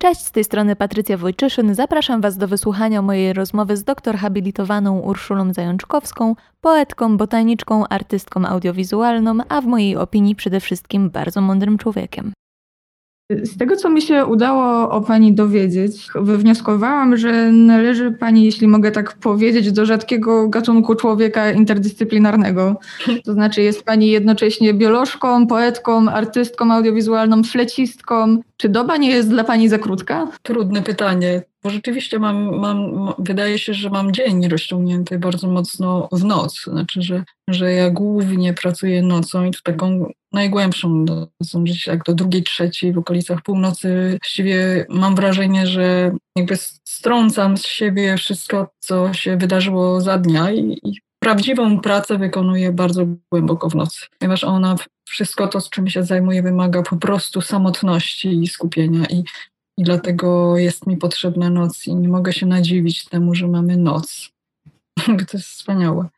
Cześć, z tej strony Patrycja Wojczyszyn. Zapraszam Was do wysłuchania mojej rozmowy z doktor habilitowaną Urszulą Zajączkowską, poetką, botaniczką, artystką audiowizualną, a w mojej opinii przede wszystkim bardzo mądrym człowiekiem. Z tego, co mi się udało o Pani dowiedzieć, wywnioskowałam, że należy Pani, jeśli mogę tak powiedzieć, do rzadkiego gatunku człowieka interdyscyplinarnego. To znaczy jest Pani jednocześnie biolożką, poetką, artystką audiowizualną, flecistką. Czy doba nie jest dla Pani za krótka? Trudne pytanie. Bo rzeczywiście mam, mam, wydaje się, że mam dzień rozciągnięty bardzo mocno w noc. Znaczy, że, że ja głównie pracuję nocą i to taką najgłębszą gdzieś jak do drugiej, trzeciej w okolicach północy. Właściwie mam wrażenie, że jakby strącam z siebie wszystko, co się wydarzyło za dnia i, i prawdziwą pracę wykonuję bardzo głęboko w nocy, ponieważ ona wszystko to, z czym się zajmuję, wymaga po prostu samotności i skupienia. I i dlatego jest mi potrzebna noc i nie mogę się nadziwić temu, że mamy noc. to jest wspaniałe.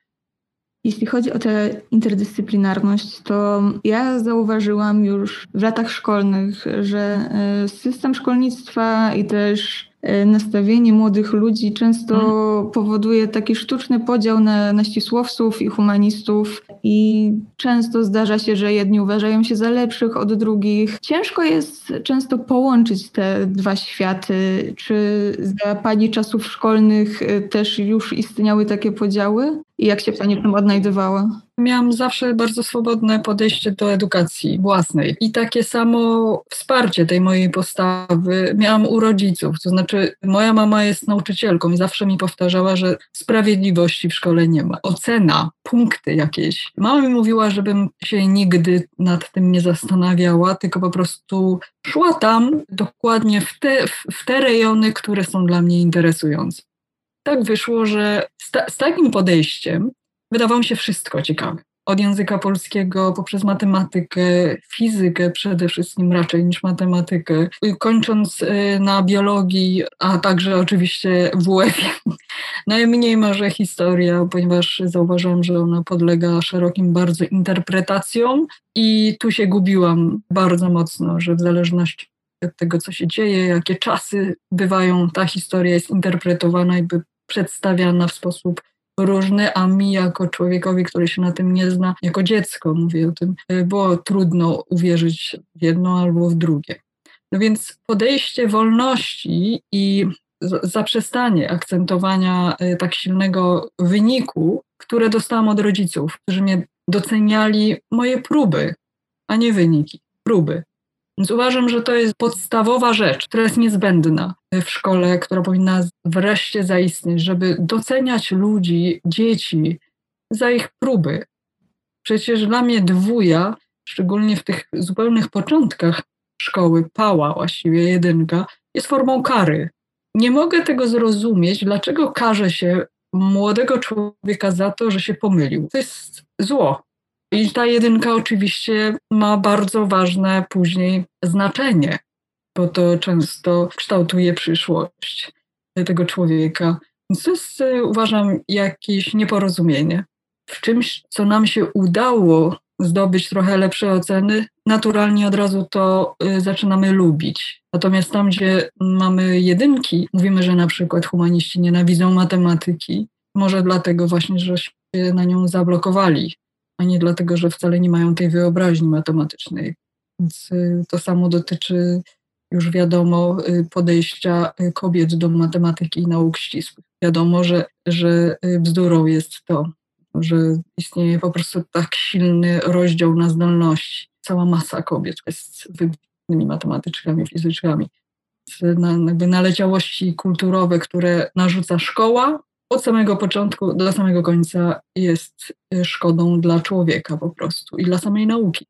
Jeśli chodzi o tę interdyscyplinarność, to ja zauważyłam już w latach szkolnych, że e, system szkolnictwa i też E, nastawienie młodych ludzi często hmm. powoduje taki sztuczny podział na, na ścisłowców i humanistów i często zdarza się, że jedni uważają się za lepszych od drugich. Ciężko jest często połączyć te dwa światy. Czy za pani czasów szkolnych e, też już istniały takie podziały? I jak się pani w tym odnajdywała? Miałam zawsze bardzo swobodne podejście do edukacji własnej i takie samo wsparcie tej mojej postawy miałam u rodziców. To znaczy, moja mama jest nauczycielką i zawsze mi powtarzała, że sprawiedliwości w szkole nie ma. Ocena, punkty jakieś. Mama mi mówiła, żebym się nigdy nad tym nie zastanawiała, tylko po prostu szła tam dokładnie w te, w te rejony, które są dla mnie interesujące tak wyszło, że z, ta, z takim podejściem wydawało mi się wszystko ciekawe. Od języka polskiego poprzez matematykę, fizykę przede wszystkim raczej niż matematykę, kończąc y, na biologii, a także oczywiście WF. Najmniej może historia, ponieważ zauważyłam, że ona podlega szerokim bardzo interpretacjom i tu się gubiłam bardzo mocno, że w zależności od tego, co się dzieje, jakie czasy bywają, ta historia jest interpretowana jakby przedstawiana w sposób różny, a mi jako człowiekowi, który się na tym nie zna, jako dziecko, mówię o tym, e, było trudno uwierzyć w jedno albo w drugie. No więc podejście wolności i zaprzestanie akcentowania e, tak silnego wyniku, które dostałam od rodziców, którzy mnie doceniali moje próby, a nie wyniki, próby. Więc uważam, że to jest podstawowa rzecz, która jest niezbędna w szkole, która powinna wreszcie zaistnieć, żeby doceniać ludzi, dzieci za ich próby. Przecież dla mnie dwuja, szczególnie w tych zupełnych początkach szkoły, pała właściwie jedynka, jest formą kary. Nie mogę tego zrozumieć, dlaczego karze się młodego człowieka za to, że się pomylił. To jest zło. I ta jedynka oczywiście ma bardzo ważne później znaczenie, bo to często kształtuje przyszłość tego człowieka. Więc to jest, e, uważam, jakieś nieporozumienie. W czymś, co nam się udało zdobyć trochę lepsze oceny, naturalnie od razu to e, zaczynamy lubić. Natomiast tam, gdzie mamy jedynki, mówimy, że na przykład humaniści nienawidzą matematyki, może dlatego właśnie, że się na nią zablokowali a nie dlatego, że wcale nie mają tej wyobraźni matematycznej. Więc y, to samo dotyczy już wiadomo y, podejścia y, kobiet do matematyki i nauk ścisłych. Wiadomo, że, że bzdurą jest to, że istnieje po prostu tak silny rozdział na zdolności. Cała masa kobiet jest wybitnymi matematyczkami, fizyczkami. Na, jakby naleciałości kulturowe, które narzuca szkoła, od samego początku do samego końca jest y, szkodą dla człowieka po prostu i dla samej nauki.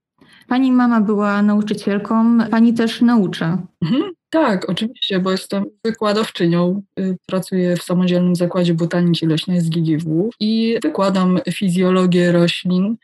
Pani mama była nauczycielką, pani też naucza. Mhm, tak, oczywiście, bo jestem wykładowczynią. Y, pracuję w Samodzielnym Zakładzie Botaniki Leśnej z GGW i wykładam fizjologię roślin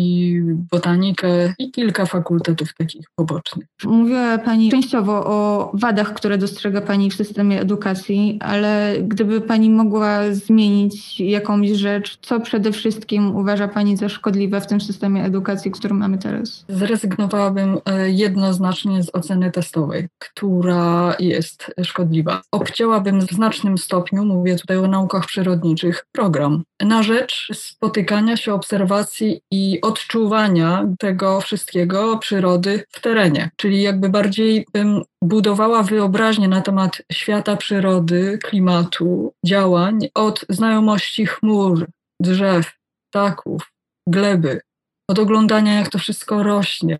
i botanikę i kilka fakultetów takich pobocznych. Mówiła Pani częściowo o wadach, które dostrzega Pani w systemie edukacji, ale gdyby Pani mogła zmienić jakąś rzecz, co przede wszystkim uważa Pani za szkodliwe w tym systemie edukacji, który mamy teraz? Zrezygnowałabym e, jednoznacznie z oceny testowej, która jest szkodliwa. Obcięłabym w znacznym stopniu, mówię tutaj o naukach przyrodniczych, program na rzecz spotykania się, obserwacji i odczuwania tego wszystkiego przyrody w terenie. Czyli jakby bardziej bym budowała wyobraźnię na temat świata przyrody, klimatu, działań od znajomości chmur, drzew, ptaków, gleby, od oglądania, jak to wszystko rośnie,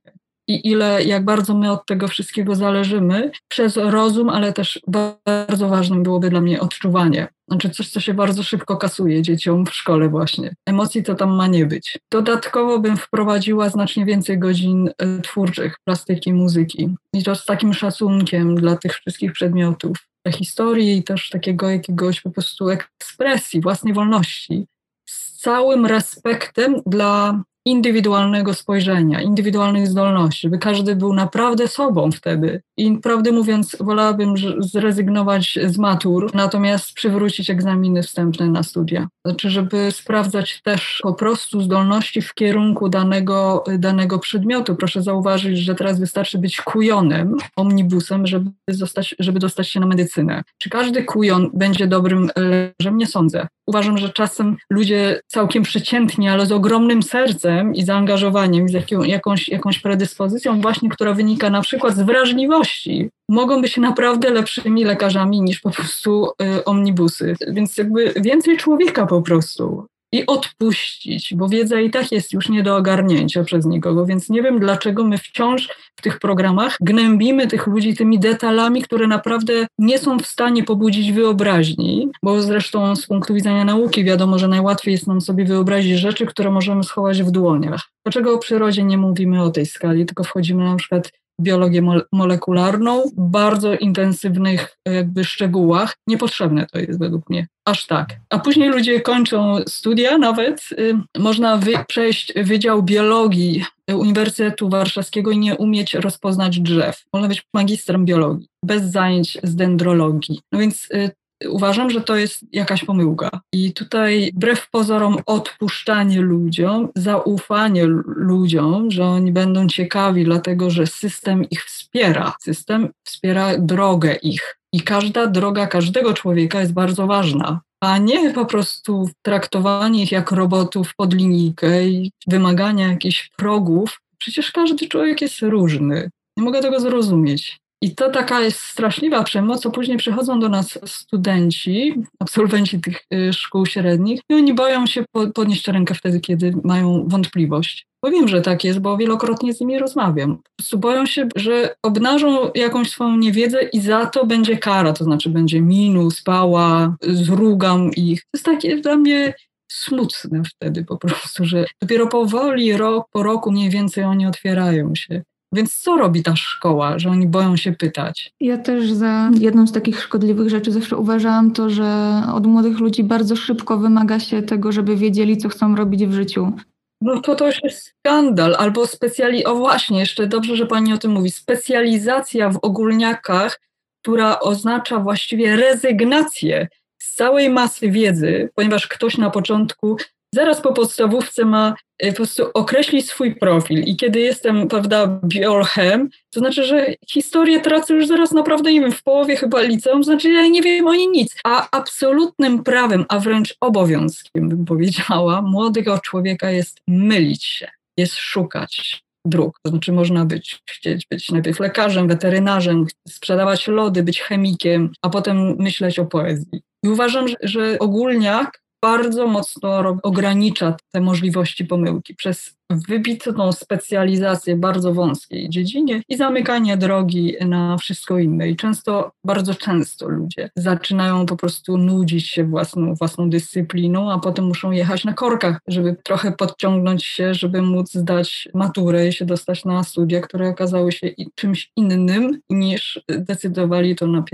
i ile, jak bardzo my od tego wszystkiego zależymy, przez rozum, ale też bardzo ważnym byłoby dla mnie odczuwanie. Znaczy coś, co się bardzo szybko kasuje dzieciom w szkole właśnie. Emocji to tam ma nie być. Dodatkowo bym wprowadziła znacznie więcej godzin e, twórczych, plastyki, muzyki. I to z takim szacunkiem dla tych wszystkich przedmiotów. Historii i też takiego jakiegoś po prostu ekspresji, własnej wolności. Z całym respektem dla indywidualnego spojrzenia, indywidualnych zdolności, żeby każdy był naprawdę sobą wtedy. I prawdę mówiąc, wolałabym zrezygnować z matur, natomiast przywrócić egzaminy wstępne na studia. Znaczy, żeby sprawdzać też po prostu zdolności w kierunku danego, danego przedmiotu. Proszę zauważyć, że teraz wystarczy być kujonem, omnibusem, żeby, zostać, żeby dostać się na medycynę. Czy każdy kujon będzie dobrym lekarzem? Nie sądzę. Uważam, że czasem ludzie całkiem przeciętni, ale z ogromnym sercem i zaangażowaniem, z jaką, jakąś, jakąś predyspozycją właśnie, która wynika na przykład z wrażliwości, mogą być naprawdę lepszymi lekarzami niż po prostu y, omnibusy. Więc jakby więcej człowieka po prostu i odpuścić, bo wiedza i tak jest już nie do ogarnięcia przez nikogo, więc nie wiem, dlaczego my wciąż w tych programach gnębimy tych ludzi tymi detalami, które naprawdę nie są w stanie pobudzić wyobraźni, bo zresztą z punktu widzenia nauki wiadomo, że najłatwiej jest nam sobie wyobrazić rzeczy, które możemy schować w dłoniach. Dlaczego o przyrodzie nie mówimy o tej skali, tylko wchodzimy na przykład biologię molekularną w bardzo intensywnych jakby szczegółach. Niepotrzebne to jest według mnie. Aż tak. A później ludzie kończą studia nawet. Y, można wy przejść Wydział Biologii Uniwersytetu Warszawskiego i nie umieć rozpoznać drzew. Można być magistrem biologii, bez zajęć z dendrologii. No więc y, Uważam, że to jest jakaś pomyłka. I tutaj, wbrew pozorom, odpuszczanie ludziom, zaufanie ludziom, że oni będą ciekawi, dlatego że system ich wspiera. System wspiera drogę ich. I każda droga każdego człowieka jest bardzo ważna a nie po prostu traktowanie ich jak robotów pod linijkę i wymagania jakichś progów. Przecież każdy człowiek jest różny. Nie mogę tego zrozumieć. I to taka jest straszliwa przemoc, co później przychodzą do nas studenci, absolwenci tych y, szkół średnich i oni boją się podnieść rękę wtedy, kiedy mają wątpliwość. Bo wiem, że tak jest, bo wielokrotnie z nimi rozmawiam. Po prostu boją się, że obnażą jakąś swoją niewiedzę i za to będzie kara, to znaczy będzie minus, pała, zrugam ich. To jest takie dla mnie smutne wtedy po prostu, że dopiero powoli, rok po roku mniej więcej oni otwierają się. Więc co robi ta szkoła, że oni boją się pytać? Ja też za jedną z takich szkodliwych rzeczy zawsze uważałam to, że od młodych ludzi bardzo szybko wymaga się tego, żeby wiedzieli, co chcą robić w życiu. No to to już jest skandal, albo specjali... O właśnie, jeszcze dobrze, że pani o tym mówi. Specjalizacja w ogólniakach, która oznacza właściwie rezygnację z całej masy wiedzy, ponieważ ktoś na początku zaraz po podstawówce ma e, po prostu określić swój profil. I kiedy jestem, prawda, biolchem, to znaczy, że historię tracę już zaraz naprawdę, nie wiem, w połowie chyba liceum, znaczy ja nie wiem o niej nic. A absolutnym prawem, a wręcz obowiązkiem, bym powiedziała, młodego człowieka jest mylić się, jest szukać dróg. To znaczy można być, chcieć być najpierw lekarzem, weterynarzem, sprzedawać lody, być chemikiem, a potem myśleć o poezji. I uważam, że, że ogólniak bardzo mocno ogranicza te możliwości pomyłki przez wybitną specjalizację bardzo wąskiej dziedzinie i zamykanie drogi na wszystko inne. I często, bardzo często ludzie zaczynają po prostu nudzić się własną, własną dyscypliną, a potem muszą jechać na korkach, żeby trochę podciągnąć się, żeby móc zdać maturę i się dostać na studia, które okazały się czymś innym niż decydowali to na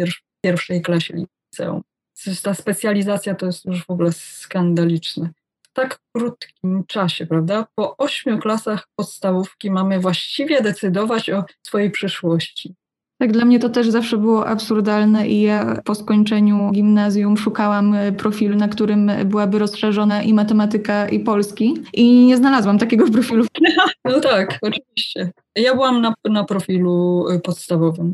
pierwszej klasie liceum ta specjalizacja to jest już w ogóle skandaliczne. tak krótkim czasie, prawda? Po ośmiu klasach podstawówki mamy właściwie decydować o swojej przyszłości. Tak, dla mnie to też zawsze było absurdalne i ja po skończeniu gimnazjum szukałam e, profilu, na którym byłaby rozszerzona i matematyka, i polski i nie znalazłam takiego profilu. No tak, oczywiście. Ja byłam na, na profilu e, podstawowym,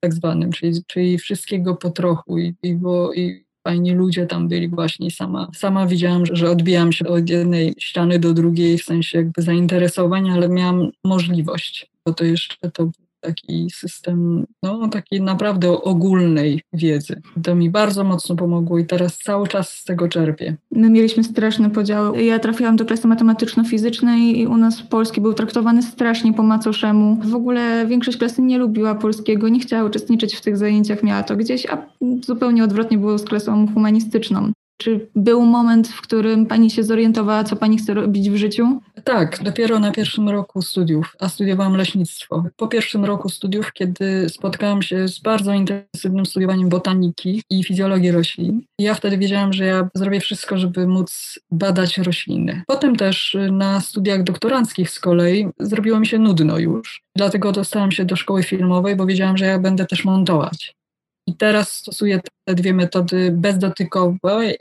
tak zwanym, czyli, czyli wszystkiego po trochu i, i, bo, i fajni ludzie tam byli właśnie. Sama, sama widziałam, że, że odbijam się od jednej ściany do drugiej w sensie jakby zainteresowań, ale miałam możliwość, bo to jeszcze to taki system, no takiej naprawdę ogólnej wiedzy. To mi bardzo mocno pomogło i teraz cały czas z tego czerpię. My mieliśmy straszne podziały. Ja trafiłam do klasy matematyczno-fizycznej i u nas polski był traktowany strasznie po macoszemu. W ogóle większość klasy nie lubiła polskiego, nie chciała uczestniczyć w tych zajęciach, miała to gdzieś, a zupełnie odwrotnie było z klasą humanistyczną. Czy był moment, w którym pani się zorientowała, co pani chce robić w życiu? Tak, dopiero na pierwszym roku studiów, a studiowałam leśnictwo. Po pierwszym roku studiów, kiedy spotkałam się z bardzo intensywnym studiowaniem botaniki i fizjologii roślin, ja wtedy wiedziałam, że ja zrobię wszystko, żeby móc badać rośliny. Potem też na studiach doktoranckich z kolei zrobiło mi się nudno już. Dlatego dostałam się do szkoły filmowej, bo wiedziałam, że ja będę też montować. I teraz stosuję te dwie metody bezdotykowej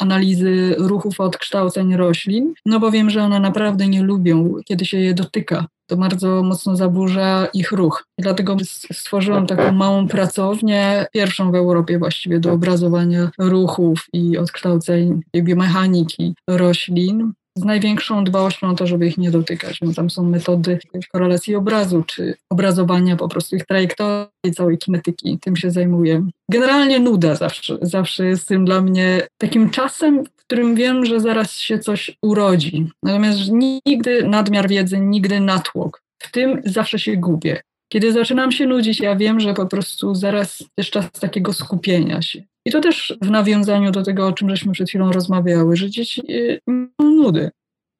analizy ruchów odkształceń roślin, no bo wiem, że one naprawdę nie lubią, kiedy się je dotyka. To bardzo mocno zaburza ich ruch. Dlatego stworzyłam taką małą pracownię, pierwszą w Europie właściwie do obrazowania ruchów i odkształceń biomechaniki roślin z największą dbałością o to, żeby ich nie dotykać. No, tam są metody korelacji obrazu, czy obrazowania po prostu ich trajektorii, całej kinetyki. Tym się zajmuję. Generalnie nuda zawsze, zawsze jest tym dla mnie takim czasem, w którym wiem, że zaraz się coś urodzi. Natomiast nigdy nadmiar wiedzy, nigdy natłok. W tym zawsze się gubię. Kiedy zaczynam się nudzić, ja wiem, że po prostu zaraz jest czas takiego skupienia się. I to też w nawiązaniu do tego, o czym żeśmy przed chwilą rozmawiały, że dzieci mają nudy.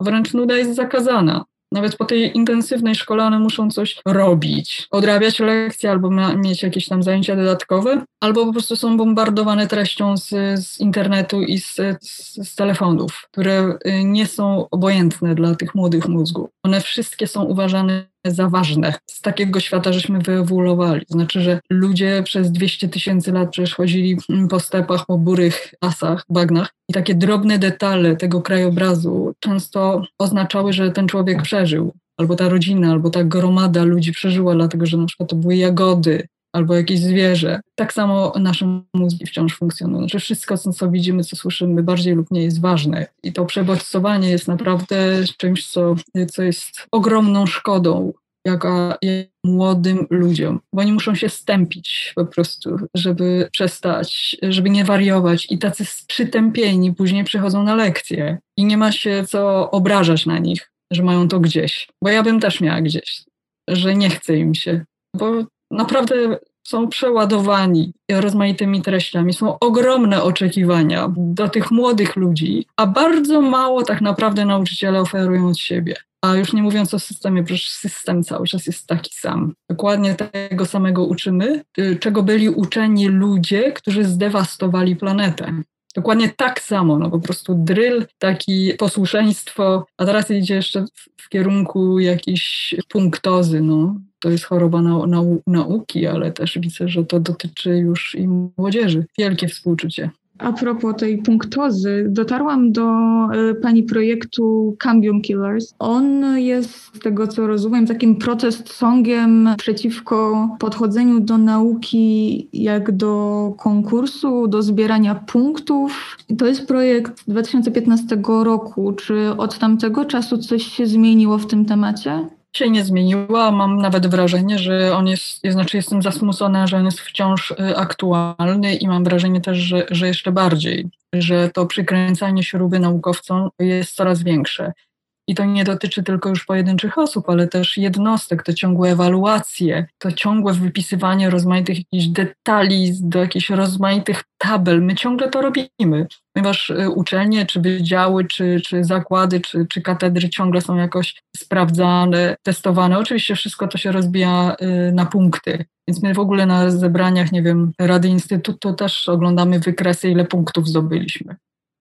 Wręcz nuda jest zakazana. Nawet po tej intensywnej szkole one muszą coś robić, odrabiać lekcje albo mieć jakieś tam zajęcia dodatkowe, albo po prostu są bombardowane treścią z, z internetu i z, z, z, telefonów, które y, nie są obojętne dla tych młodych mózgów. One wszystkie są uważane za ważne. Z takiego świata żeśmy wyewoluowali. Znaczy, że ludzie przez 200 tysięcy lat przecież chodzili po stepach, po burych lasach, bagnach i takie drobne detale tego krajobrazu często oznaczały, że ten człowiek przeżył. Albo ta rodzina, albo ta gromada ludzi przeżyła, dlatego że na przykład to były jagody, albo jakieś zwierzę. Tak samo nasze mózgi wciąż funkcjonują. Znaczy wszystko, co widzimy, co słyszymy, bardziej lub nie jest ważne. I to przebodźcowanie jest naprawdę czymś, co, co jest ogromną szkodą jako młodym ludziom, bo oni muszą się stępić po prostu, żeby przestać, żeby nie wariować i tacy przytępieni później przychodzą na lekcje i nie ma się co obrażać na nich, że mają to gdzieś, bo ja bym też miała gdzieś, że nie chce im się, bo naprawdę są przeładowani rozmaitymi treściami, są ogromne oczekiwania do tych młodych ludzi, a bardzo mało tak naprawdę nauczyciele oferują od siebie. A już nie mówiąc o systemie, przecież system cały czas jest taki sam. Dokładnie tego samego uczymy, y, czego byli uczeni ludzie, którzy zdewastowali planetę. Dokładnie tak samo, no po prostu drill, taki posłuszeństwo, a teraz idzie jeszcze w, w kierunku jakiejś punktozy, no. To jest choroba na, na, nauki, ale też widzę, że to dotyczy już i młodzieży. Wielkie współczucie. A propos tej punktozy, dotarłam do y, pani projektu Cambium Killers. On jest, z tego co rozumiem, takim protest songiem przeciwko podchodzeniu do nauki jak do konkursu, do zbierania punktów. To jest projekt 2015 roku. Czy od tamtego czasu coś się zmieniło w tym temacie? Się nie zmieniła. Mam nawet wrażenie, że on jest, znaczy jestem zasmucona, że on jest wciąż y, aktualny i mam wrażenie też, że, że jeszcze bardziej, że to przykręcanie śruby naukowcom jest coraz większe. I to nie dotyczy tylko już pojedynczych osób, ale też jednostek, to ciągłe ewaluacje, to ciągłe wypisywanie rozmaitych jakichś detali do jakichś rozmaitych tabel. My ciągle to robimy, ponieważ y, uczelnie, czy wydziały, czy, czy zakłady, czy, czy katedry ciągle są jakoś sprawdzane, testowane. Oczywiście wszystko to się rozbija y, na punkty. Więc my w ogóle na zebraniach, nie wiem, Rady Instytutu też oglądamy wykresy, ile punktów zdobyliśmy.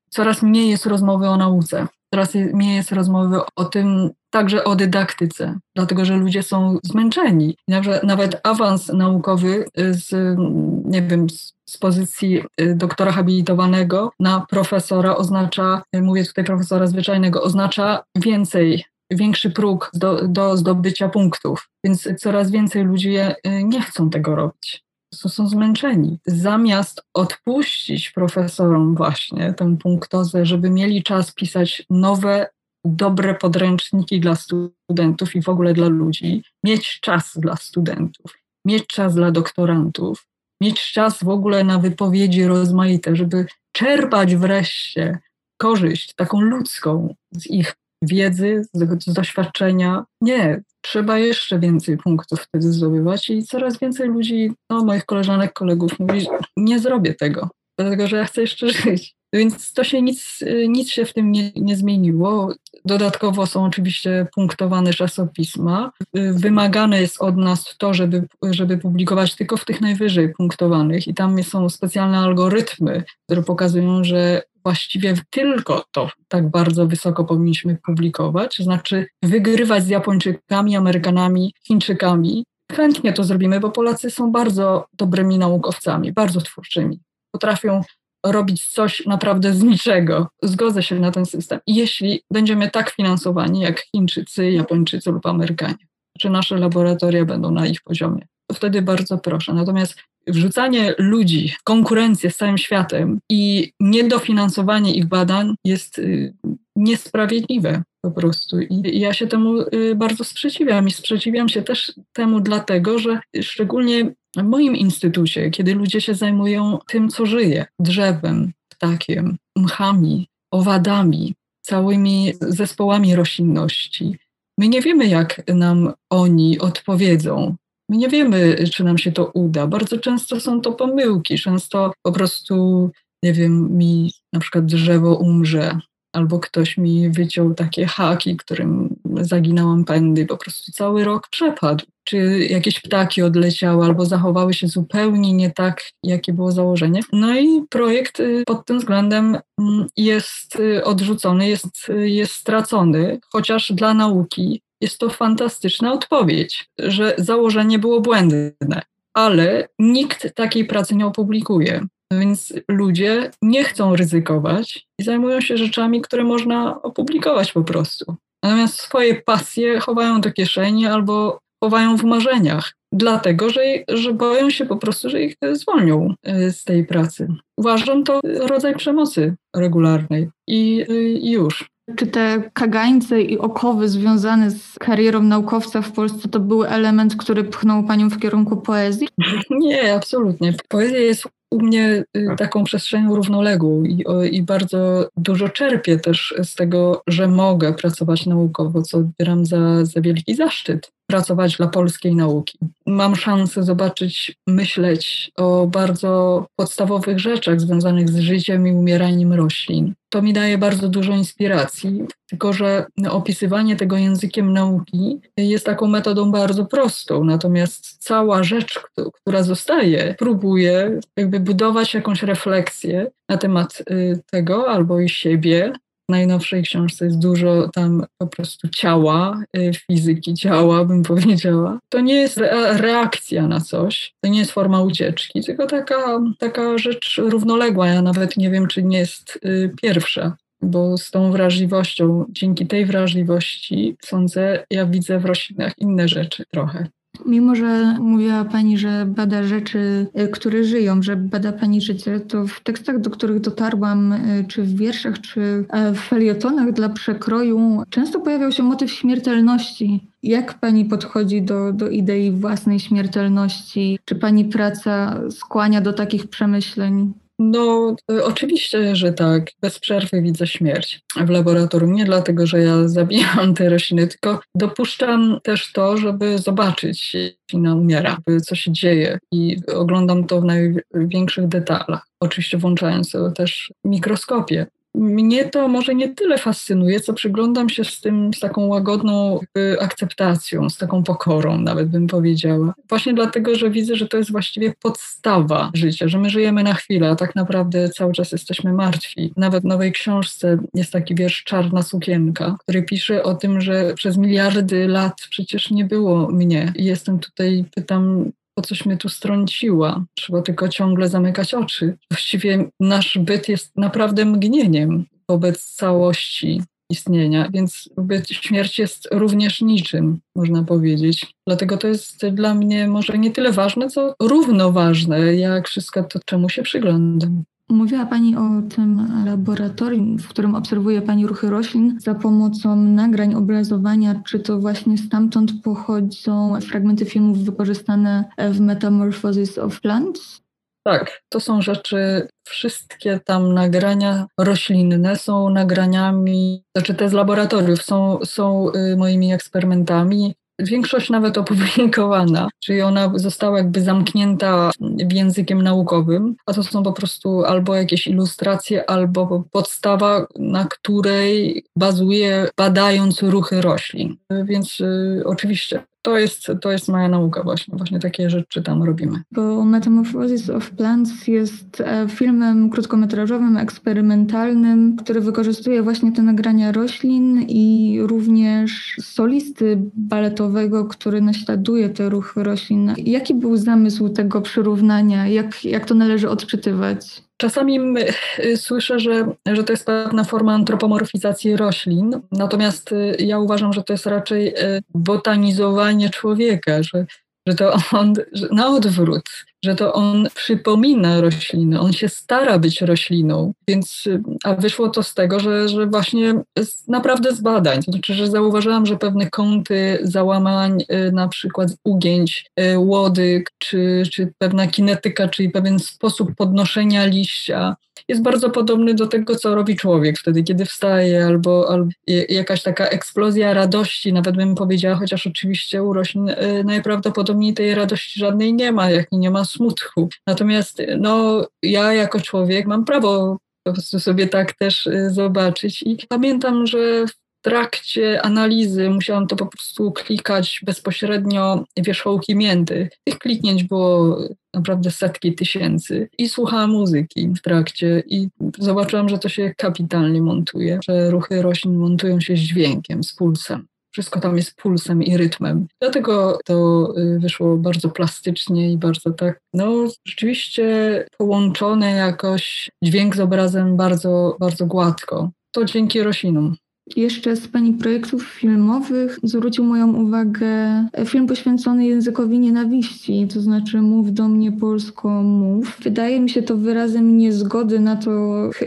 Coraz mniej jest rozmowy o nauce teraz nie jest rozmowy o tym, także o dydaktyce, dlatego że ludzie są zmęczeni. Nawet awans naukowy z, nie wiem, z pozycji y, doktora habilitowanego na profesora oznacza, mówię tutaj profesora zwyczajnego, oznacza więcej większy próg do, do zdobycia punktów, więc coraz więcej ludzi y, nie chcą tego robić. Są, są zmęczeni. Zamiast odpuścić profesorom właśnie tę punktozę, żeby mieli czas pisać nowe, dobre podręczniki dla studentów i w ogóle dla ludzi, mieć czas dla studentów, mieć czas dla doktorantów, mieć czas w ogóle na wypowiedzi rozmaite, żeby czerpać wreszcie korzyść taką ludzką z ich wiedzy, z doświadczenia. Nie, trzeba jeszcze więcej punktów wtedy zdobywać i coraz więcej ludzi, no moich koleżanek, kolegów mówi, nie zrobię tego, dlatego że ja chcę jeszcze żyć. Więc to się nic, nic się w tym nie, nie zmieniło. Dodatkowo są oczywiście punktowane czasopisma. Wymagane jest od nas to, żeby, żeby publikować tylko w tych najwyżej punktowanych i tam są specjalne algorytmy, które pokazują, że właściwie tylko to tak bardzo wysoko powinniśmy publikować, to znaczy wygrywać z Japończykami, Amerykanami, Chińczykami. Chętnie to zrobimy, bo Polacy są bardzo dobrymi naukowcami, bardzo twórczymi. Potrafią robić coś naprawdę z niczego. Zgodzę się na ten system. Jeśli będziemy tak finansowani jak Chińczycy, Japończycy lub Amerykanie, czy nasze laboratoria będą na ich poziomie, to wtedy bardzo proszę. Natomiast wrzucanie ludzi konkurencję z całym światem i niedofinansowanie ich badań jest y, niesprawiedliwe po prostu. I ja się temu y, bardzo sprzeciwiam i sprzeciwiam się też temu dlatego, że szczególnie w moim instytucie, kiedy ludzie się zajmują tym, co żyje, drzewem, ptakiem, mchami, owadami, całymi zespołami roślinności, my nie wiemy, jak nam oni odpowiedzą. My nie wiemy, czy nam się to uda. Bardzo często są to pomyłki. Często po prostu, nie wiem, mi na przykład drzewo umrze, albo ktoś mi wyciął takie haki, którym zaginałam pędy, po prostu cały rok przepadł. Czy jakieś ptaki odleciały, albo zachowały się zupełnie nie tak, jakie było założenie. No i projekt y, pod tym względem mm, jest y, odrzucony, jest, y, jest stracony, chociaż dla nauki jest to fantastyczna odpowiedź, że założenie było błędne, ale nikt takiej pracy nie opublikuje. Więc ludzie nie chcą ryzykować i zajmują się rzeczami, które można opublikować po prostu. Natomiast swoje pasje chowają do kieszeni albo chowają w marzeniach, dlatego że, że boją się po prostu, że ich zwolnią e, z tej pracy. Uważam to rodzaj przemocy regularnej i, e, i już. Czy te kagańce i okowy związane z karierą naukowca w Polsce to był element, który pchnął Panią w kierunku poezji? Nie, absolutnie. Poezja jest u mnie taką przestrzenią równoległą i, i, bardzo dużo czerpię też z tego, że mogę pracować naukowo, co odbieram za, za wielki zaszczyt pracować dla polskiej nauki. Mam szansę zobaczyć, myśleć o bardzo podstawowych rzeczach związanych z życiem i umieraniem roślin. To mi daje bardzo dużo inspiracji, tylko że opisywanie tego językiem nauki jest taką metodą bardzo prostą, natomiast cała rzecz, która zostaje, próbuje jakby budować jakąś refleksję na temat y, tego albo i siebie, najnowszej książce jest dużo tam po prostu ciała, y, fizyki ciała, bym powiedziała. To nie jest reakcja na coś, to nie jest forma ucieczki, tylko taka, taka rzecz równoległa. Ja nawet nie wiem, czy nie jest y, pierwsza bo z tą wrażliwością, dzięki tej wrażliwości, sądzę, ja widzę w roślinach inne rzeczy trochę. Mimo, że mówiła Pani, że bada rzeczy, y, które żyją, że bada Pani życie, to w tekstach, do których dotarłam, y, czy w wierszach, czy e, w felietonach dla przekroju, często pojawiał się motyw śmiertelności. Jak Pani podchodzi do, do idei własnej śmiertelności? Czy Pani praca skłania do takich przemyśleń? No, oczywiście, że tak. Bez przerwy widzę śmierć w laboratorium. Nie dlatego, że ja zabijam te rośliny, tylko dopuszczam też to, żeby zobaczyć, jeśli ona umiera, co się dzieje i oglądam to w największych detalach. Oczywiście włączając też mikroskopię. Mnie to może nie tyle fascynuje, co przyglądam się z tym z taką łagodną akceptacją, z taką pokorą, nawet bym powiedziała. Właśnie dlatego, że widzę, że to jest właściwie podstawa życia, że my żyjemy na chwilę, a tak naprawdę cały czas jesteśmy martwi. Nawet w nowej książce jest taki wiersz Czarna sukienka, który pisze o tym, że przez miliardy lat przecież nie było mnie. I jestem tutaj, pytam, po coś mnie tu strąciła. Trzeba tylko ciągle zamykać oczy. Właściwie nasz byt jest naprawdę mgnieniem wobec całości istnienia, więc byt śmierć jest również niczym, można powiedzieć. Dlatego to jest dla mnie może nie tyle ważne, co równoważne, jak wszystko to, czemu się przyglądam. Mówiła Pani o tym laboratorium, w którym obserwuje Pani ruchy roślin za pomocą nagrań obrazowania. Czy to właśnie stamtąd pochodzą fragmenty filmów wykorzystane w Metamorphosis of Plants? Tak, to są rzeczy, wszystkie tam nagrania roślinne są nagraniami, znaczy te z laboratoriów są, są y, moimi eksperymentami większość nawet opublikowana, czyli ona została jakby zamknięta językiem naukowym, a to są po prostu albo jakieś ilustracje, albo podstawa, na której bazuje badając ruchy roślin. Więc y, oczywiście to jest, to jest moja nauka właśnie, właśnie takie rzeczy tam robimy. Bo Metamorphosis of Plants jest e, filmem krótkometrażowym, eksperymentalnym, który wykorzystuje właśnie te nagrania roślin i również solisty baletowego, który naśladuje te ruchy roślin. Jaki był zamysł tego przyrównania? Jak, jak to należy odczytywać? Czasami y, słyszę, że, że to jest pewna forma antropomorfizacji roślin, natomiast y, ja uważam, że to jest raczej y, botanizowanie człowieka, że, że to on że na odwrót że to on przypomina rośliny, on się stara być rośliną, więc, a wyszło to z tego, że, że właśnie z, naprawdę z badań, to znaczy, że zauważyłam, że pewne kąty załamań, y, na przykład ugięć, y, łodyg, czy, czy pewna kinetyka, czyli pewien sposób podnoszenia liścia, jest bardzo podobny do tego, co robi człowiek wtedy, kiedy wstaje, albo, albo jakaś taka eksplozja radości, nawet bym powiedziała, chociaż oczywiście u roślin y, najprawdopodobniej tej radości żadnej nie ma, jak nie ma smutku. Natomiast no, ja jako człowiek mam prawo po prostu sobie tak też y, zobaczyć. I pamiętam, że w trakcie analizy musiałam to po prostu klikać bezpośrednio wierzchołki mięty. Tych kliknięć było naprawdę setki tysięcy i słuchałam muzyki w trakcie i zobaczyłam, że to się kapitalnie montuje, że ruchy roślin montują się z dźwiękiem, z pulsem. Wszystko tam jest pulsem i rytmem. Dlatego to y, wyszło bardzo plastycznie i bardzo tak, no rzeczywiście połączone jakoś dźwięk z obrazem bardzo, bardzo gładko. To dzięki roślinom. Jeszcze z Pani projektów filmowych zwrócił moją uwagę film poświęcony językowi nienawiści, to znaczy Mów do mnie polsko, mów. Wydaje mi się to wyrazem niezgody na to,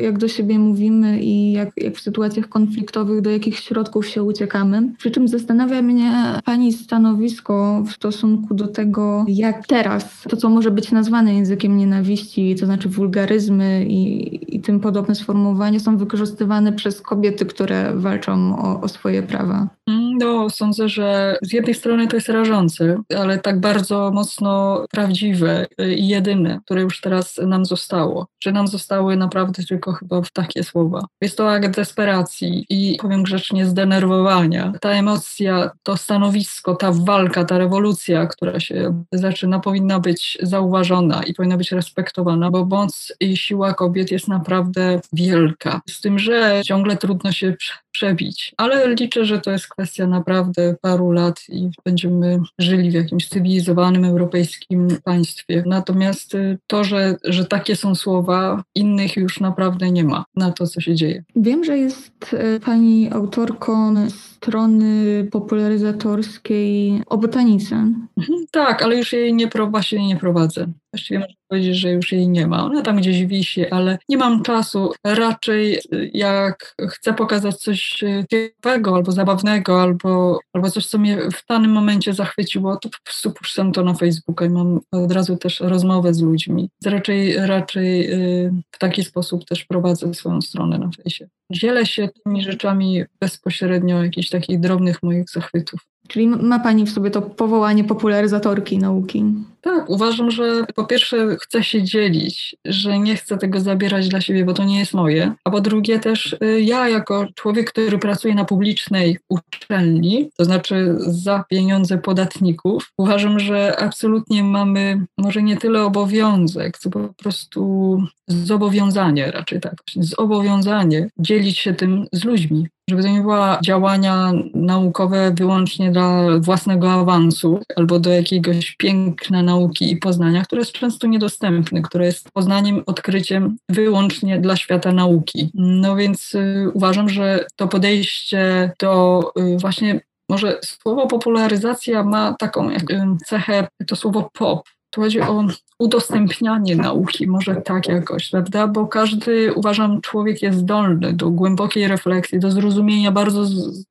jak do siebie mówimy i jak, jak w sytuacjach konfliktowych do jakich środków się uciekamy. Przy czym zastanawia mnie Pani stanowisko w stosunku do tego, jak teraz to, co może być nazwane językiem nienawiści, to znaczy wulgaryzmy i, i tym podobne sformułowania są wykorzystywane przez kobiety, które walczą o, o swoje prawa. No, sądzę, że z jednej strony to jest rażące, ale tak bardzo mocno prawdziwe i jedyne, które już teraz nam zostało. Że nam zostały naprawdę tylko chyba takie słowa. Jest to akt desperacji i powiem grzecznie zdenerwowania. Ta emocja, to stanowisko, ta walka, ta rewolucja, która się zaczyna, powinna być zauważona i powinna być respektowana, bo moc i siła kobiet jest naprawdę wielka. Z tym, że ciągle trudno się przebić. Ale liczę, że to jest kwestia naprawdę paru lat i będziemy żyli w jakimś cywilizowanym europejskim państwie. Natomiast y, to, że, że takie są słowa, innych już naprawdę nie ma na to, co się dzieje. Wiem, że jest y, pani autorką strony popularyzatorskiej o botanice. Mhm, tak, ale już jej nie, nie prowadzę. Właściwie można powiedzieć, że już jej nie ma. Ona tam gdzieś wisi, ale nie mam czasu. Raczej jak chcę pokazać coś ciekawego albo zabawnego, albo, albo coś, co mnie w danym momencie zachwyciło, to po prostu puszczam to na Facebooka i mam od razu też rozmowę z ludźmi. Raczej, raczej y, w taki sposób też prowadzę swoją stronę na fejsie. Dzielę się tymi rzeczami bezpośrednio, jakichś takich drobnych moich zachwytów. Czyli ma Pani w sobie to powołanie popularyzatorki nauki. Tak, uważam, że po pierwsze chcę się dzielić, że nie chcę tego zabierać dla siebie, bo to nie jest moje. A po drugie też y, ja jako człowiek, który pracuje na publicznej uczelni, to znaczy za pieniądze podatników, uważam, że absolutnie mamy może nie tyle obowiązek, co po prostu zobowiązanie raczej tak, zobowiązanie dzielić się tym z ludźmi żeby to nie była działania naukowe wyłącznie dla własnego awansu albo do jakiegoś piękna nauki i poznania, które jest często niedostępne, które jest poznaniem, odkryciem wyłącznie dla świata nauki. No więc y, uważam, że to podejście do y, właśnie może słowo popularyzacja ma taką jak, y, cechę, to słowo pop, tu chodzi o udostępnianie nauki, może tak jakoś, prawda? Bo każdy, uważam, człowiek jest zdolny do głębokiej refleksji, do zrozumienia bardzo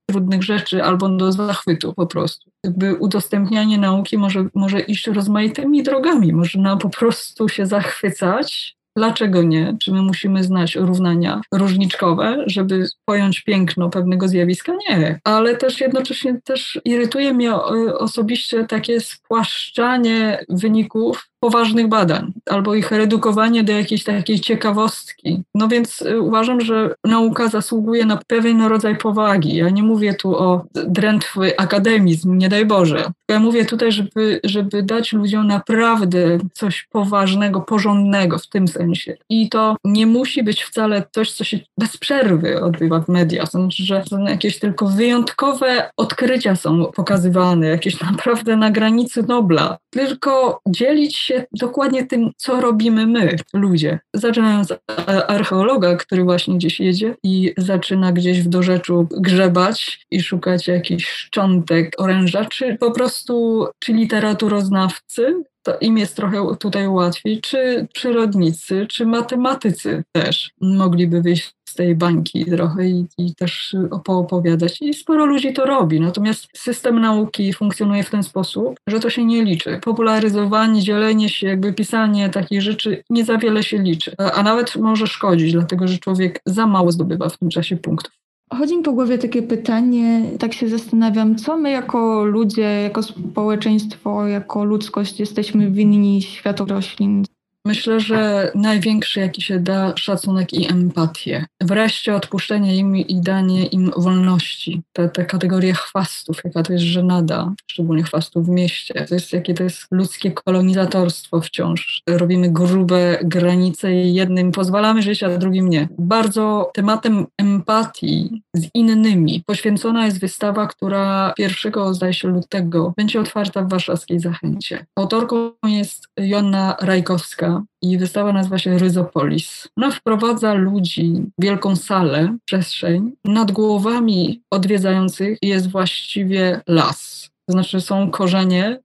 trudnych rzeczy albo do zachwytu po prostu. Jakby udostępnianie nauki może, może iść rozmaitymi drogami. Można po prostu się zachwycać Dlaczego nie? Czy my musimy znać równania różniczkowe, żeby pojąć piękno pewnego zjawiska? Nie. Ale też jednocześnie też irytuje mnie osobiście takie spłaszczanie wyników poważnych badań albo ich redukowanie do jakiejś takiej ciekawostki. No więc y, uważam, że nauka zasługuje na pewien rodzaj powagi. Ja nie mówię tu o drętwy akademizm, nie daj Boże. Ja mówię tutaj, żeby, żeby dać ludziom naprawdę coś poważnego, porządnego w tym sensie. I to nie musi być wcale coś, co się bez przerwy odbywa w mediach. Znaczy, że jakieś tylko wyjątkowe odkrycia są pokazywane, jakieś naprawdę na granicy Nobla. Tylko dzielić się się dokładnie tym, co robimy my, ludzie. Zaczynając od archeologa, który właśnie gdzieś jedzie i zaczyna gdzieś w dorzeczu grzebać i szukać jakichś szczątek oręża, czy po prostu czy literaturoznawcy, to im jest trochę tutaj łatwiej, czy przyrodnicy, czy matematycy też mogliby wyjść tej bańki trochę i, i też poopowiadać. I sporo ludzi to robi. Natomiast system nauki funkcjonuje w ten sposób, że to się nie liczy. Popularyzowanie, dzielenie się, jakby pisanie takich rzeczy nie za wiele się liczy, a nawet może szkodzić, dlatego że człowiek za mało zdobywa w tym czasie punktów. Chodzi mi po głowie takie pytanie, tak się zastanawiam, co my jako ludzie, jako społeczeństwo, jako ludzkość jesteśmy winni światu roślin? Myślę, że największy, jaki się da, szacunek i empatię. Wreszcie odpuszczenie im i danie im wolności. Te, te kategorie chwastów, jaka to jest żenada, szczególnie chwastów w mieście. To jest, jakie to jest ludzkie kolonizatorstwo wciąż. Robimy grube granice i jednym pozwalamy żyć, a drugim nie. Bardzo tematem empatii z innymi poświęcona jest wystawa, która 1 zdaje się lutego będzie otwarta w warszawskiej Zachęcie. Autorką jest Jonna Rajkowska, i wystawa nazywa się Ryzopolis. Ona wprowadza ludzi w wielką salę, przestrzeń. Nad głowami odwiedzających jest właściwie las. To znaczy są korzenie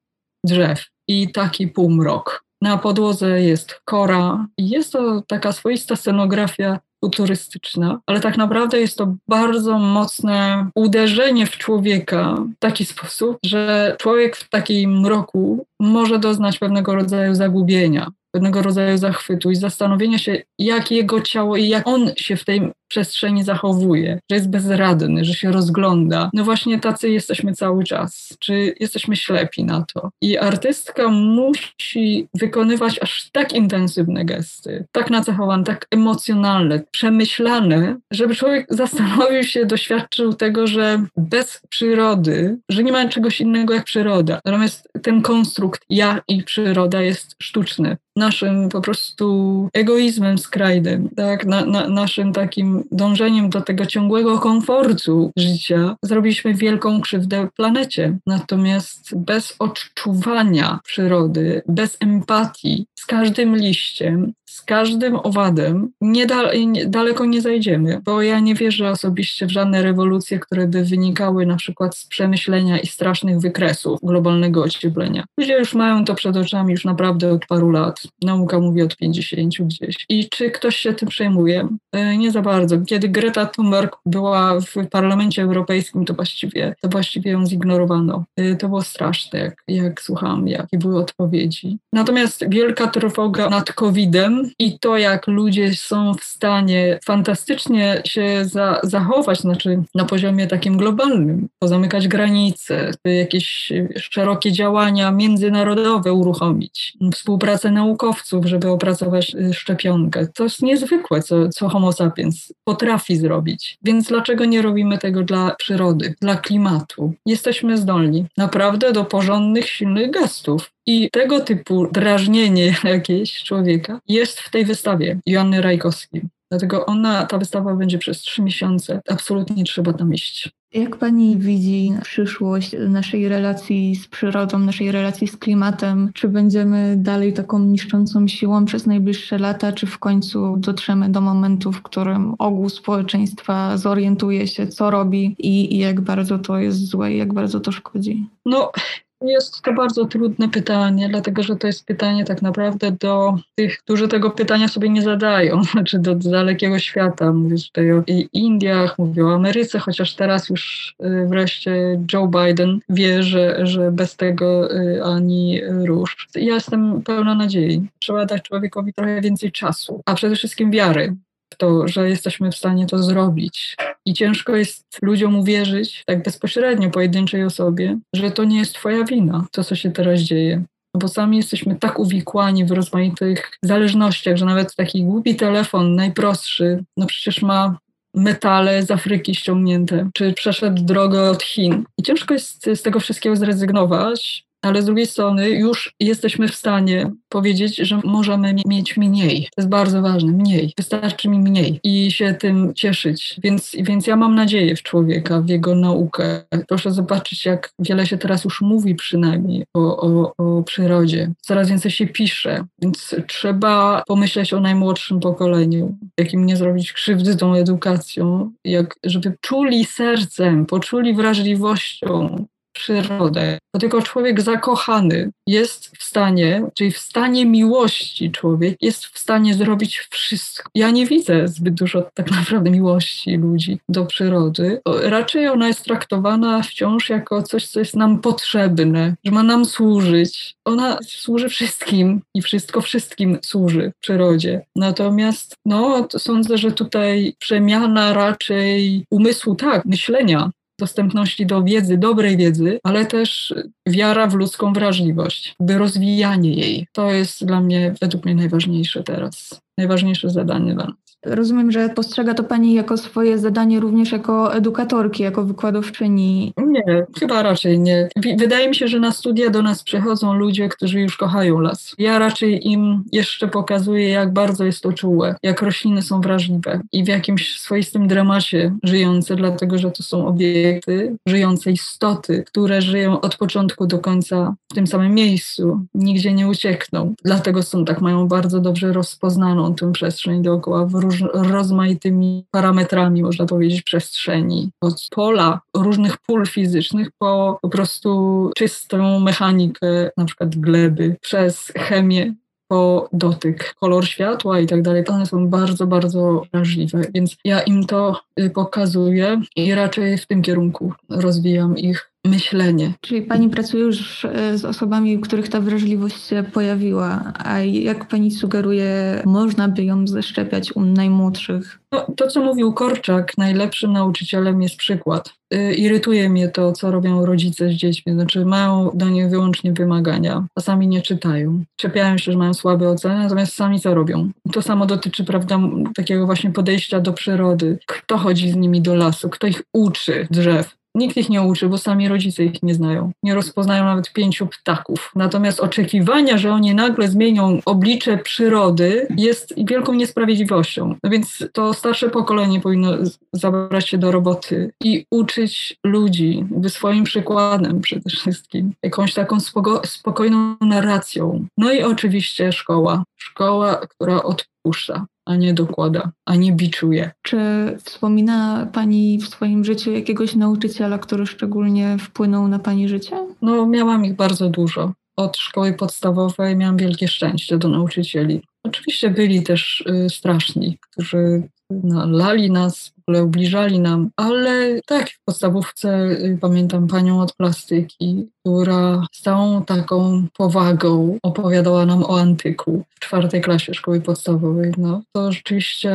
drzew i taki półmrok. Na podłodze jest kora i jest to taka swoista scenografia futurystyczna, ale tak naprawdę jest to bardzo mocne uderzenie w człowieka w taki sposób, że człowiek w takim mroku może doznać pewnego rodzaju zagubienia pewnego rodzaju zachwytu i zastanowienia się, jak jego ciało i jak on się w tej przestrzeni zachowuje, że jest bezradny, że się rozgląda. No właśnie tacy jesteśmy cały czas. Czy jesteśmy ślepi na to? I artystka musi wykonywać aż tak intensywne gesty, tak nacechowane, tak emocjonalne, przemyślane, żeby człowiek zastanowił się, doświadczył tego, że bez przyrody, że nie ma czegoś innego jak przyroda. Natomiast ten konstrukt ja i przyroda jest sztuczny. Naszym po prostu egoizmem skrajnym, tak? Na, na, naszym takim dążeniem do tego ciągłego komfortu życia zrobiliśmy wielką krzywdę planecie. Natomiast bez odczuwania przyrody, bez empatii z każdym liściem, z każdym owadem nie, da, nie daleko nie zajdziemy, bo ja nie wierzę osobiście w żadne rewolucje, które by wynikały na przykład z przemyślenia i strasznych wykresów globalnego ocieplenia. Ludzie już mają to przed oczami już naprawdę od paru lat. Nauka mówi od 50 gdzieś. I czy ktoś się tym przejmuje? E, nie za bardzo. Kiedy Greta Thunberg była w Parlamencie Europejskim, to właściwie, to właściwie ją zignorowano. E, to było straszne, jak, jak słuchałam, jakie były odpowiedzi. Natomiast wielka trwoga nad COVID-em i to, jak ludzie są w stanie fantastycznie się za, zachować, znaczy na poziomie takim globalnym, pozamykać granice, jakieś szerokie działania międzynarodowe uruchomić, współpracę naukowców, żeby opracować y, szczepionkę. To jest niezwykłe, co, co Homo sapiens potrafi zrobić. Więc dlaczego nie robimy tego dla przyrody, dla klimatu? Jesteśmy zdolni naprawdę do porządnych, silnych gestów. I tego typu drażnienie jakieś człowieka jest w tej wystawie Joanny Rajkowskiej. Dlatego ona, ta wystawa będzie przez trzy miesiące. Absolutnie trzeba tam iść. Jak pani widzi przyszłość naszej relacji z przyrodą, naszej relacji z klimatem? Czy będziemy dalej taką niszczącą siłą przez najbliższe lata, czy w końcu dotrzemy do momentu, w którym ogół społeczeństwa zorientuje się, co robi i, i jak bardzo to jest złe i jak bardzo to szkodzi? No, jest to bardzo trudne pytanie, dlatego że to jest pytanie tak naprawdę do tych, którzy tego pytania sobie nie zadają, znaczy do dalekiego świata. Mówię tutaj o Indiach, mówię o Ameryce, chociaż teraz już y, wreszcie Joe Biden wie, że, że bez tego y, ani rusz. Ja jestem pełna nadziei. Trzeba dać człowiekowi trochę więcej czasu, a przede wszystkim wiary to, że jesteśmy w stanie to zrobić. I ciężko jest ludziom uwierzyć, tak bezpośrednio pojedynczej osobie, że to nie jest Twoja wina, to co się teraz dzieje. Bo sami jesteśmy tak uwikłani w rozmaitych zależnościach, że nawet taki głupi telefon, najprostszy, no przecież ma metale z Afryki ściągnięte, czy przeszedł drogę od Chin. I ciężko jest z tego wszystkiego zrezygnować, ale z drugiej strony już jesteśmy w stanie powiedzieć, że możemy mieć mniej. To jest bardzo ważne, mniej. Wystarczy mi mniej i się tym cieszyć. Więc, więc ja mam nadzieję w człowieka, w jego naukę. Proszę zobaczyć, jak wiele się teraz już mówi przynajmniej o, o, o przyrodzie. Coraz więcej się pisze, więc trzeba pomyśleć o najmłodszym pokoleniu, jakim nie zrobić krzywdy tą edukacją, jak żeby czuli sercem, poczuli wrażliwością przyrodę. Bo tylko człowiek zakochany jest w stanie, czyli w stanie miłości człowiek jest w stanie zrobić wszystko. Ja nie widzę zbyt dużo tak naprawdę miłości ludzi do przyrody. Raczej ona jest traktowana wciąż jako coś, co jest nam potrzebne, że ma nam służyć. Ona służy wszystkim i wszystko wszystkim służy przyrodzie. Natomiast no, sądzę, że tutaj przemiana raczej umysłu, tak, myślenia dostępności do wiedzy, dobrej wiedzy, ale też wiara w ludzką wrażliwość, by rozwijanie jej. To jest dla mnie, według mnie najważniejsze teraz, najważniejsze zadanie dla nas. Rozumiem, że postrzega to Pani jako swoje zadanie również jako edukatorki, jako wykładowczyni. Nie, chyba raczej nie. Wydaje mi się, że na studia do nas przychodzą ludzie, którzy już kochają las. Ja raczej im jeszcze pokazuję, jak bardzo jest to czułe, jak rośliny są wrażliwe i w jakimś swoistym dramacie żyjące, dlatego że to są obiekty, żyjące istoty, które żyją od początku do końca w tym samym miejscu, nigdzie nie uciekną. Dlatego są tak, mają bardzo dobrze rozpoznaną tę przestrzeń dookoła w róż, rozmaitymi parametrami, można powiedzieć, przestrzeni. Od pola różnych pól fizycznych po po prostu czystą mechanikę, na przykład gleby, przez chemię po dotyk, kolor światła i tak dalej. One są bardzo, bardzo wrażliwe, więc ja im to pokazuję i raczej w tym kierunku rozwijam ich myślenie. Czyli pani pracuje już e, z osobami, u których ta wrażliwość się pojawiła, a jak pani sugeruje, można by ją zaszczepiać u najmłodszych? No, to, co mówił Korczak, najlepszym nauczycielem jest przykład. Y, irytuje mnie to, co robią rodzice z dziećmi, znaczy mają do nich wyłącznie wymagania, a sami nie czytają. Czepiają się, że mają słabe oceny, natomiast sami co robią? To samo dotyczy, prawda, takiego właśnie podejścia do przyrody. Kto chodzi z nimi do lasu? Kto ich uczy drzew? Nikt ich nie uczy, bo sami rodzice ich nie znają. Nie rozpoznają nawet pięciu ptaków. Natomiast oczekiwania, że oni nagle zmienią oblicze przyrody, jest wielką niesprawiedliwością. No więc to starsze pokolenie powinno zabrać się do roboty i uczyć ludzi by swoim przykładem przede wszystkim, jakąś taką spoko spokojną narracją. No i oczywiście szkoła. Szkoła, która odpuszcza a nie dokłada, a nie biczuje. Czy wspomina Pani w swoim życiu jakiegoś nauczyciela, który szczególnie wpłynął na Pani życie? No, miałam ich bardzo dużo. Od szkoły podstawowej miałam wielkie szczęście do nauczycieli. Oczywiście byli też y, straszni, którzy no, lali nas, w ogóle ubliżali nam, ale tak, w podstawówce y, pamiętam panią od plastyki, która z całą taką powagą opowiadała nam o antyku w czwartej klasie szkoły podstawowej. No, to rzeczywiście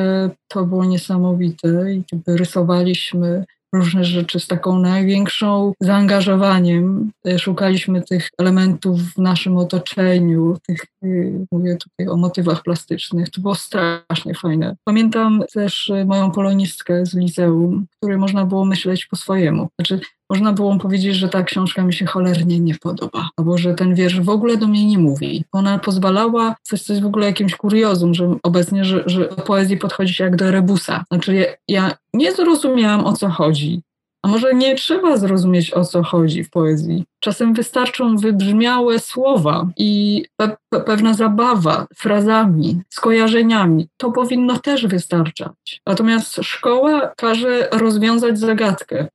to było niesamowite i rysowaliśmy różne rzeczy z taką największą zaangażowaniem. Szukaliśmy tych elementów w naszym otoczeniu, tych, y, mówię tutaj o motywach plastycznych. To było strasznie fajne. Pamiętam też moją polonistkę z liceum, której można było myśleć po swojemu. Znaczy, można było powiedzieć, że ta książka mi się cholernie nie podoba, albo że ten wiersz w ogóle do mnie nie mówi. Ona pozwalała, coś, coś w ogóle jakimś kuriozum, że obecnie, że, że do poezji podchodzi się jak do rebusa. Znaczy ja, ja nie zrozumiałam o co chodzi. A może nie trzeba zrozumieć o co chodzi w poezji. Czasem wystarczą wybrzmiałe słowa i pe pe pewna zabawa frazami, skojarzeniami. To powinno też wystarczać. Natomiast szkoła każe rozwiązać zagadkę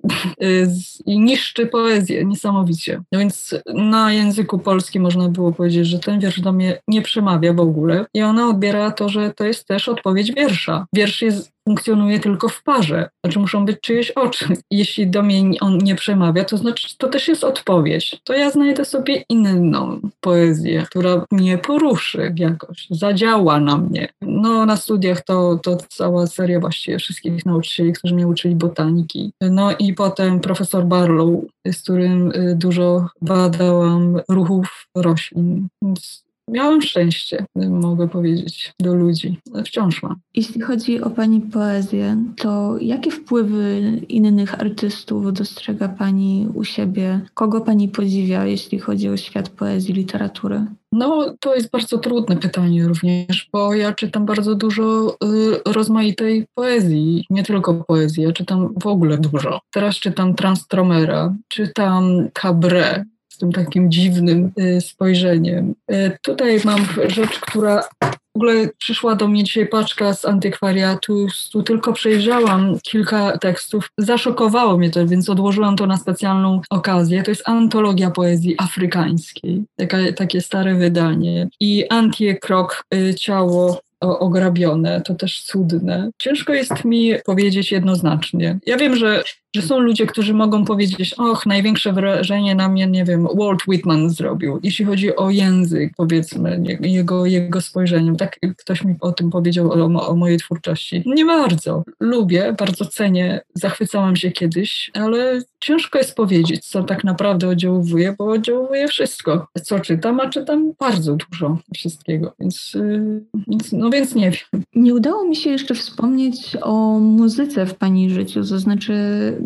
i niszczy poezję niesamowicie. No więc na języku polskim można było powiedzieć, że ten wiersz do mnie nie przemawia w ogóle i ona odbiera to, że to jest też odpowiedź wiersza. Wiersz jest funkcjonuje tylko w parze. Znaczy muszą być czyjeś oczy. Jeśli do mnie on nie przemawia, to znaczy to też jest odpowiedź. To ja znajdę sobie inną poezję, która mnie poruszy jakoś, zadziała na mnie. No na studiach to, to cała seria właściwie wszystkich nauczycieli, którzy mnie uczyli botaniki. No i potem profesor Barlow, z którym y, dużo badałam ruchów roślin. Więc miałam szczęście, mogę powiedzieć, do ludzi. Wciąż mam. Jeśli chodzi o Pani poezję, to jakie wpływy innych artystów dostrzega Pani u siebie? Kogo Pani podziwia, jeśli chodzi o świat poezji, literatury? No, to jest bardzo trudne pytanie również, bo ja czytam bardzo dużo y, rozmaitej poezji, nie tylko poezji, ja czytam w ogóle dużo. Teraz czytam Transtromera, czytam Cabré, tym takim dziwnym y, spojrzeniem. Y, tutaj mam rzecz, która w ogóle przyszła do mnie dzisiaj paczka z antykwariatu, tu tylko przejrzałam kilka tekstów. Zaszokowało mnie to, więc odłożyłam to na specjalną okazję. To jest antologia poezji afrykańskiej, taka, takie stare wydanie. I Antie Krok, y, Ciało ograbione, to też cudne. Ciężko jest mi powiedzieć jednoznacznie. Ja wiem, że że są ludzie, którzy mogą powiedzieć, och, największe wrażenie na mnie, nie wiem, Walt Whitman zrobił, jeśli chodzi o język, powiedzmy, jego, jego spojrzeniem. Tak ktoś mi o tym powiedział, o, o mojej twórczości. Nie bardzo. Lubię, bardzo cenię, zachwycałam się kiedyś, ale ciężko jest powiedzieć, co tak naprawdę oddziałuje, bo oddziałuje wszystko. Co czytam, a czytam bardzo dużo wszystkiego, więc, yy, więc no więc nie wiem. Nie udało mi się jeszcze wspomnieć o muzyce w Pani życiu, to znaczy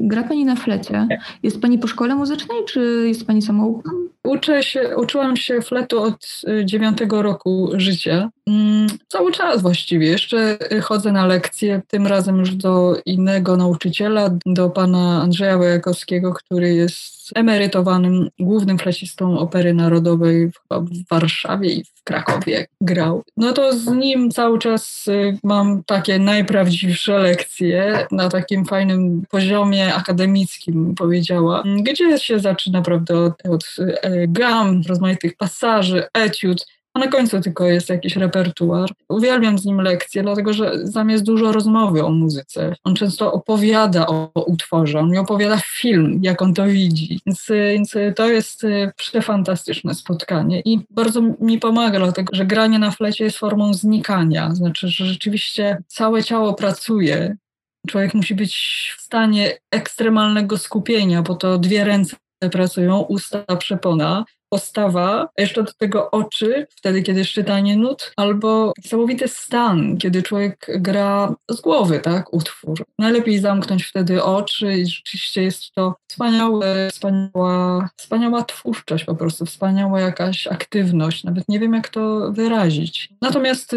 gra Pani na flecie. Jest Pani po szkole muzycznej, czy jest Pani samouką? Uczę się, uczyłam się fletu od y, dziewiątego roku życia. Mm, cały czas właściwie. Jeszcze chodzę na lekcje, tym razem już do innego nauczyciela, do pana Andrzeja Wojakowskiego, który jest emerytowanym głównym flecistą Opery Narodowej w, Warszawie i w Krakowie grał. No to z nim cały czas y, mam takie najprawdziwsze lekcje na takim fajnym poziomie akademickim, powiedziała, gdzie się zaczyna, prawda, od, od gam, rozmaitych pasaży, etiud, a na końcu tylko jest jakiś repertuar. Uwielbiam z nim lekcje, dlatego że zamiast dużo rozmowy o muzyce, on często opowiada o, o utworze, on mi opowiada film, jak on to widzi. Więc, więc to jest e, przefantastyczne spotkanie i bardzo mi pomaga, dlatego że granie na flecie jest formą znikania. Znaczy, że rzeczywiście całe ciało pracuje. Człowiek musi być w stanie ekstremalnego skupienia, bo to dwie ręce pracują, usta, przepona, postawa, jeszcze do tego oczy, wtedy kiedy jest czytanie nut, albo niesamowity stan, kiedy człowiek gra z głowy, tak, utwór. Najlepiej zamknąć wtedy oczy i rzeczywiście jest to wspaniałe, wspaniała, wspaniała twórczość po prostu, wspaniała jakaś aktywność, nawet nie wiem jak to wyrazić. Natomiast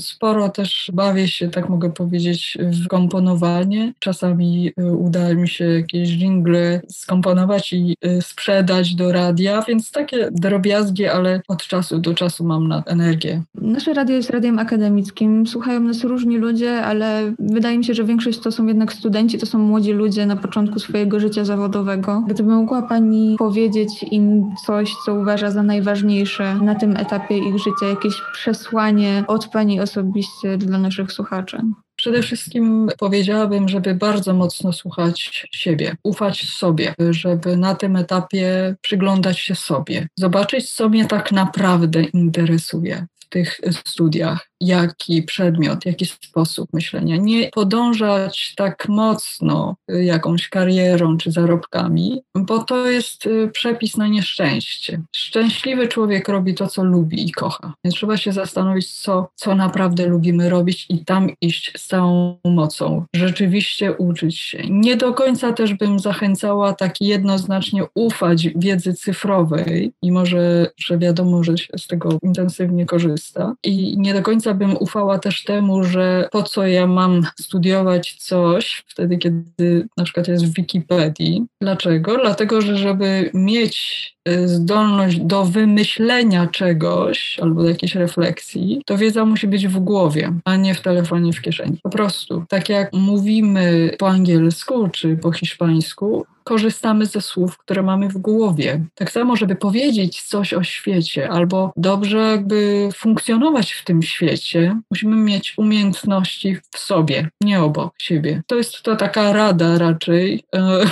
sporo też bawię się, tak mogę powiedzieć, w komponowanie. Czasami y, uda mi się jakieś jingle skomponować i y, sprzedać do radia, więc tak takie drobiazgi, ale od czasu do czasu mam na energię. Nasze radio jest radiem akademickim. Słuchają nas różni ludzie, ale wydaje mi się, że większość to są jednak studenci, to są młodzi ludzie na początku swojego życia zawodowego. Gdyby mogła Pani powiedzieć im coś, co uważa za najważniejsze na tym etapie ich życia, jakieś przesłanie od Pani osobiście dla naszych słuchaczy? Przede wszystkim powiedziałabym, żeby bardzo mocno słuchać siebie, ufać sobie, żeby na tym etapie przyglądać się sobie, zobaczyć, co mnie tak naprawdę interesuje w tych studiach, jaki przedmiot, jaki sposób myślenia. Nie podążać tak mocno jakąś karierą czy zarobkami, bo to jest y, przepis na nieszczęście. Szczęśliwy człowiek robi to, co lubi i kocha. Więc trzeba się zastanowić, co, co naprawdę lubimy robić i tam iść z całą mocą. Rzeczywiście uczyć się. Nie do końca też bym zachęcała tak jednoznacznie ufać wiedzy cyfrowej, mimo że, że wiadomo, że się z tego intensywnie korzysta. I nie do końca bym ufała też temu, że po co ja mam studiować coś wtedy, kiedy na przykład jest w Wikipedii. Dlaczego? Dlatego, że żeby mieć zdolność do wymyślenia czegoś albo do jakiejś refleksji, to wiedza musi być w głowie, a nie w telefonie w kieszeni. Po prostu. Tak jak mówimy po angielsku czy po hiszpańsku, korzystamy ze słów, które mamy w głowie. Tak samo, żeby powiedzieć coś o świecie albo dobrze jakby funkcjonować w tym świecie, musimy mieć umiejętności w sobie, nie obok siebie. To jest to taka rada raczej, e,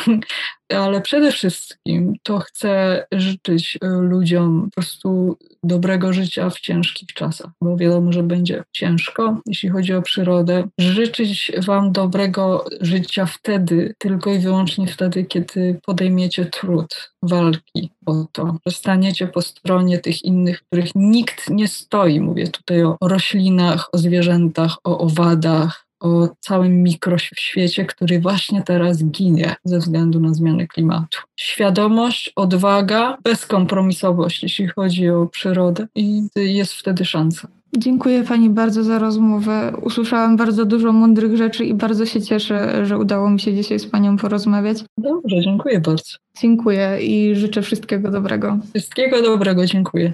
ale przede wszystkim to chcę życzyć e, ludziom po prostu dobrego życia w ciężkich czasach, bo wiadomo, że będzie ciężko, jeśli chodzi o przyrodę. Życzyć Wam dobrego życia wtedy, tylko i wyłącznie wtedy, kiedy podejmiecie trud walki o to, że staniecie po stronie tych innych, których nikt nie stoi. Mówię tutaj o roślinach, o zwierzętach, o owadach, o całym mikroświecie, który właśnie teraz ginie ze względu na zmianę klimatu. Świadomość, odwaga, bezkompromisowość, jeśli chodzi o przyrodę i jest wtedy szansa. Dziękuję Pani bardzo za rozmowę. Usłyszałam bardzo dużo mądrych rzeczy i bardzo się cieszę, że udało mi się dzisiaj z Panią porozmawiać. Dobrze, dziękuję bardzo. Dziękuję i życzę wszystkiego dobrego. Wszystkiego dobrego, dziękuję.